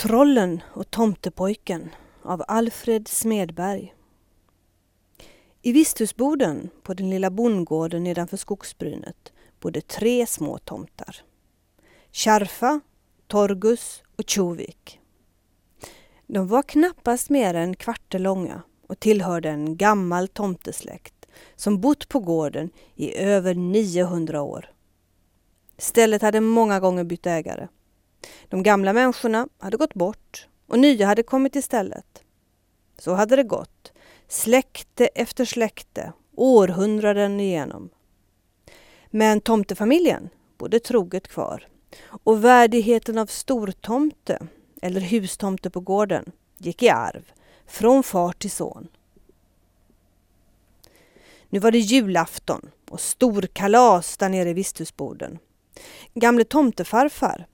Trollen och tomtepojken av Alfred Smedberg. I visthusboden på den lilla bondgården nedanför skogsbrynet bodde tre små tomtar. Kärfa, Torgus och Tjovik. De var knappast mer än kvarter långa och tillhörde en gammal tomtesläkt som bott på gården i över 900 år. Stället hade många gånger bytt ägare. De gamla människorna hade gått bort och nya hade kommit istället. Så hade det gått, släkte efter släkte, århundraden igenom. Men tomtefamiljen bodde troget kvar och värdigheten av stortomte, eller hustomte på gården, gick i arv från far till son. Nu var det julafton och storkalas där nere i visthusboden. Gamle tomtefarfar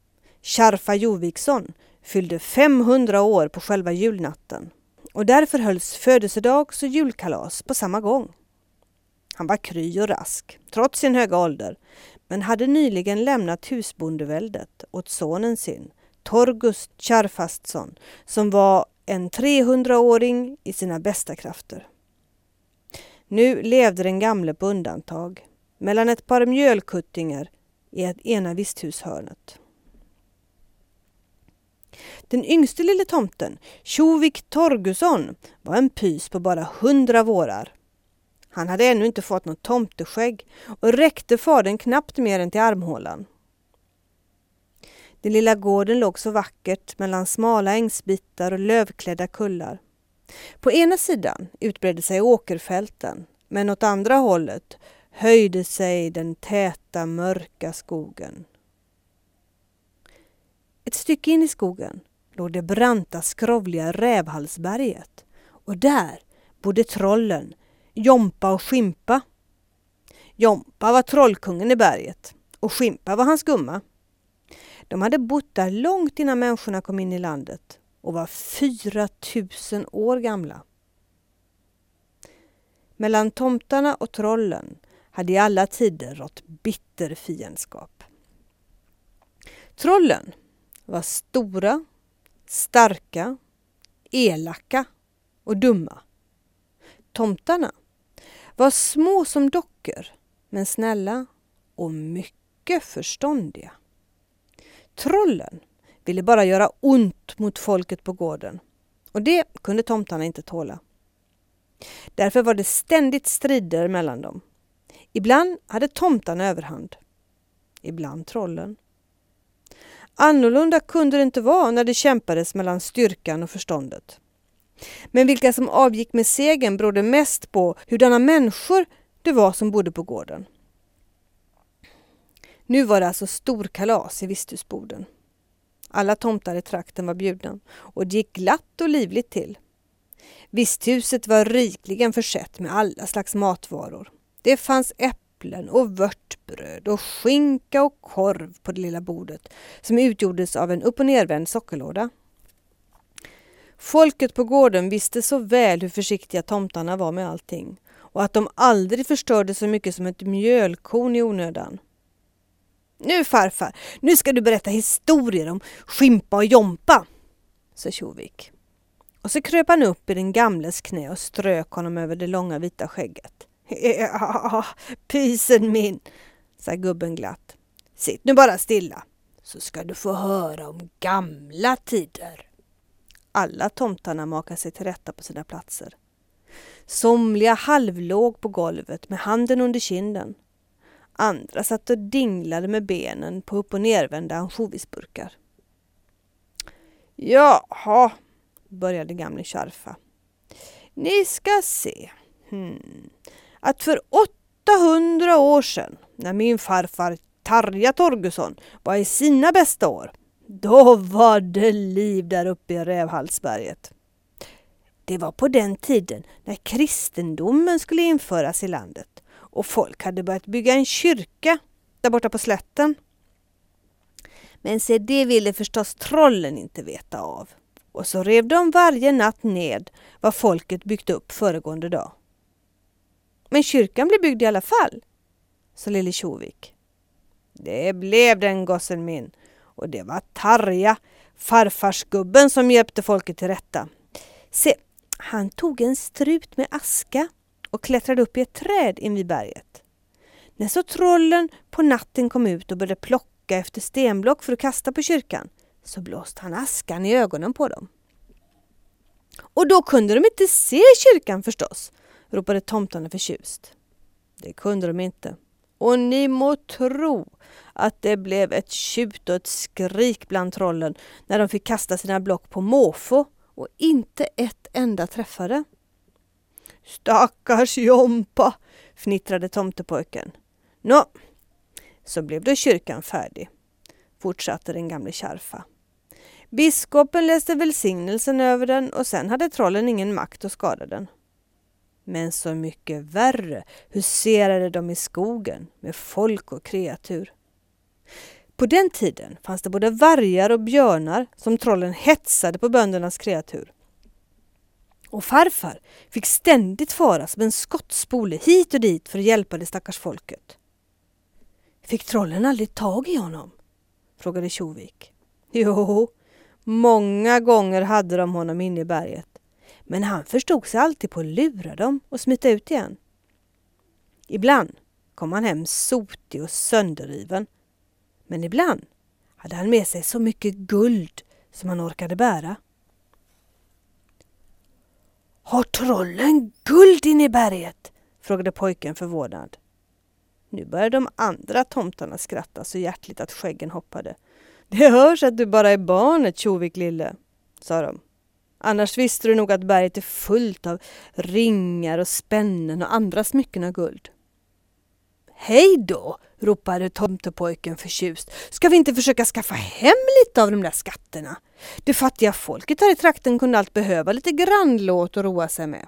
Kärfa Joviksson fyllde 500 år på själva julnatten och därför hölls födelsedags och julkalas på samma gång. Han var kry och rask, trots sin höga ålder, men hade nyligen lämnat husbondeväldet åt sonen sin, Torgust Kärfastsson, som var en 300-åring i sina bästa krafter. Nu levde den gamle på undantag, mellan ett par mjölkuttingar i ett ena visthushörnet. Den yngste lille tomten, Tjovik Torgusson, var en pys på bara hundra vårar. Han hade ännu inte fått något tomteskägg och räckte fadern knappt mer än till armhålan. Den lilla gården låg så vackert mellan smala ängsbitar och lövklädda kullar. På ena sidan utbredde sig åkerfälten, men åt andra hållet höjde sig den täta mörka skogen. Ett stycke in i skogen låg det branta skrovliga Rävhalsberget och där bodde trollen Jompa och Skimpa. Jompa var trollkungen i berget och Skimpa var hans gumma. De hade bott där långt innan människorna kom in i landet och var 4000 år gamla. Mellan tomtarna och trollen hade i alla tider rått bitter fiendskap. Trollen var stora, starka, elaka och dumma. Tomtarna var små som dockor, men snälla och mycket förståndiga. Trollen ville bara göra ont mot folket på gården och det kunde tomtarna inte tåla. Därför var det ständigt strider mellan dem. Ibland hade tomtarna överhand, ibland trollen. Annorlunda kunde det inte vara när det kämpades mellan styrkan och förståndet. Men vilka som avgick med segern berodde mest på hurdana människor det var som bodde på gården. Nu var det alltså storkalas i visthusboden. Alla tomtar i trakten var bjudna och det gick glatt och livligt till. Visthuset var rikligen försett med alla slags matvaror. Det fanns äpplen och vörtbröd och skinka och korv på det lilla bordet som utgjordes av en upp och nervänd sockerlåda. Folket på gården visste så väl hur försiktiga tomtarna var med allting och att de aldrig förstörde så mycket som ett mjölkorn i onödan. Nu farfar, nu ska du berätta historier om Skimpa och Jompa, sa Tjovik. Och så kröp han upp i den gamles knä och strök honom över det långa vita skägget. Ja, pysen min, sa gubben glatt. Sitt nu bara stilla så ska du få höra om gamla tider. Alla tomtarna makade sig till rätta på sina platser. Somliga halvlåg på golvet med handen under kinden. Andra satt och dinglade med benen på upp och nervända ansjovisburkar. Jaha, började gamle Charfa. Ni ska se. Hmm. Att för 800 år sedan, när min farfar Tarja Torgusson var i sina bästa år, då var det liv där uppe i Rävhalsberget. Det var på den tiden när kristendomen skulle införas i landet och folk hade börjat bygga en kyrka där borta på slätten. Men se, det ville förstås trollen inte veta av. Och så rev de varje natt ned vad folket byggt upp föregående dag. Men kyrkan blev byggd i alla fall, sa lille Tjovik. Det blev den gossen min och det var Tarja, farfarsgubben som hjälpte folket till rätta. Se, han tog en strut med aska och klättrade upp i ett träd invid berget. När så trollen på natten kom ut och började plocka efter stenblock för att kasta på kyrkan så blåste han askan i ögonen på dem. Och då kunde de inte se kyrkan förstås, ropade tomtarna förtjust. Det kunde de inte. Och ni må tro att det blev ett tjut och ett skrik bland trollen när de fick kasta sina block på måfå och inte ett enda träffade. Stackars Jompa, fnittrade tomtepojken. Nå, så blev då kyrkan färdig, fortsatte den gamle Kärfa. Biskopen läste välsignelsen över den och sen hade trollen ingen makt att skada den. Men så mycket värre huserade de i skogen med folk och kreatur. På den tiden fanns det både vargar och björnar som trollen hetsade på böndernas kreatur. Och farfar fick ständigt fara som en skottspole hit och dit för att hjälpa det stackars folket. Fick trollen aldrig tag i honom? frågade Tjovik. Jo, många gånger hade de honom inne i berget. Men han förstod sig alltid på att lura dem och smita ut igen. Ibland kom han hem sotig och sönderriven. Men ibland hade han med sig så mycket guld som han orkade bära. Har trollen guld inne i berget? frågade pojken förvånad. Nu började de andra tomtarna skratta så hjärtligt att skäggen hoppade. Det hörs att du bara är barnet, Tjovik lille, sa de. Annars visste du nog att berget är fullt av ringar och spännen och andra smycken av guld. Hej då, ropade tomtepojken förtjust. Ska vi inte försöka skaffa hem lite av de där skatterna? Det fattiga folket här i trakten kunde allt behöva lite grannlåt att roa sig med.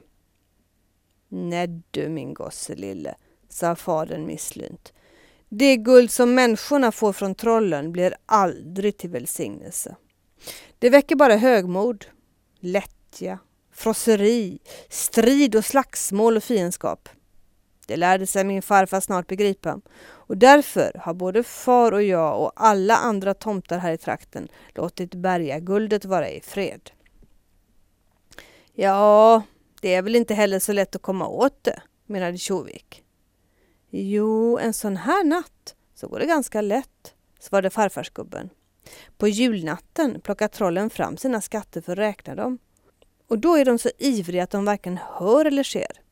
Nej du min gosse lille, sa fadern misslynt. Det guld som människorna får från trollen blir aldrig till välsignelse. Det väcker bara högmod, lättja, frosseri, strid och slagsmål och fiendskap. Det lärde sig min farfar snart begripa och därför har både far och jag och alla andra tomtar här i trakten låtit bergaguldet vara i fred. Ja, det är väl inte heller så lätt att komma åt det, menade Tjovik. Jo, en sån här natt så går det ganska lätt, svarade farfarsgubben. På julnatten plockar trollen fram sina skatter för att räkna dem. Och då är de så ivriga att de varken hör eller ser.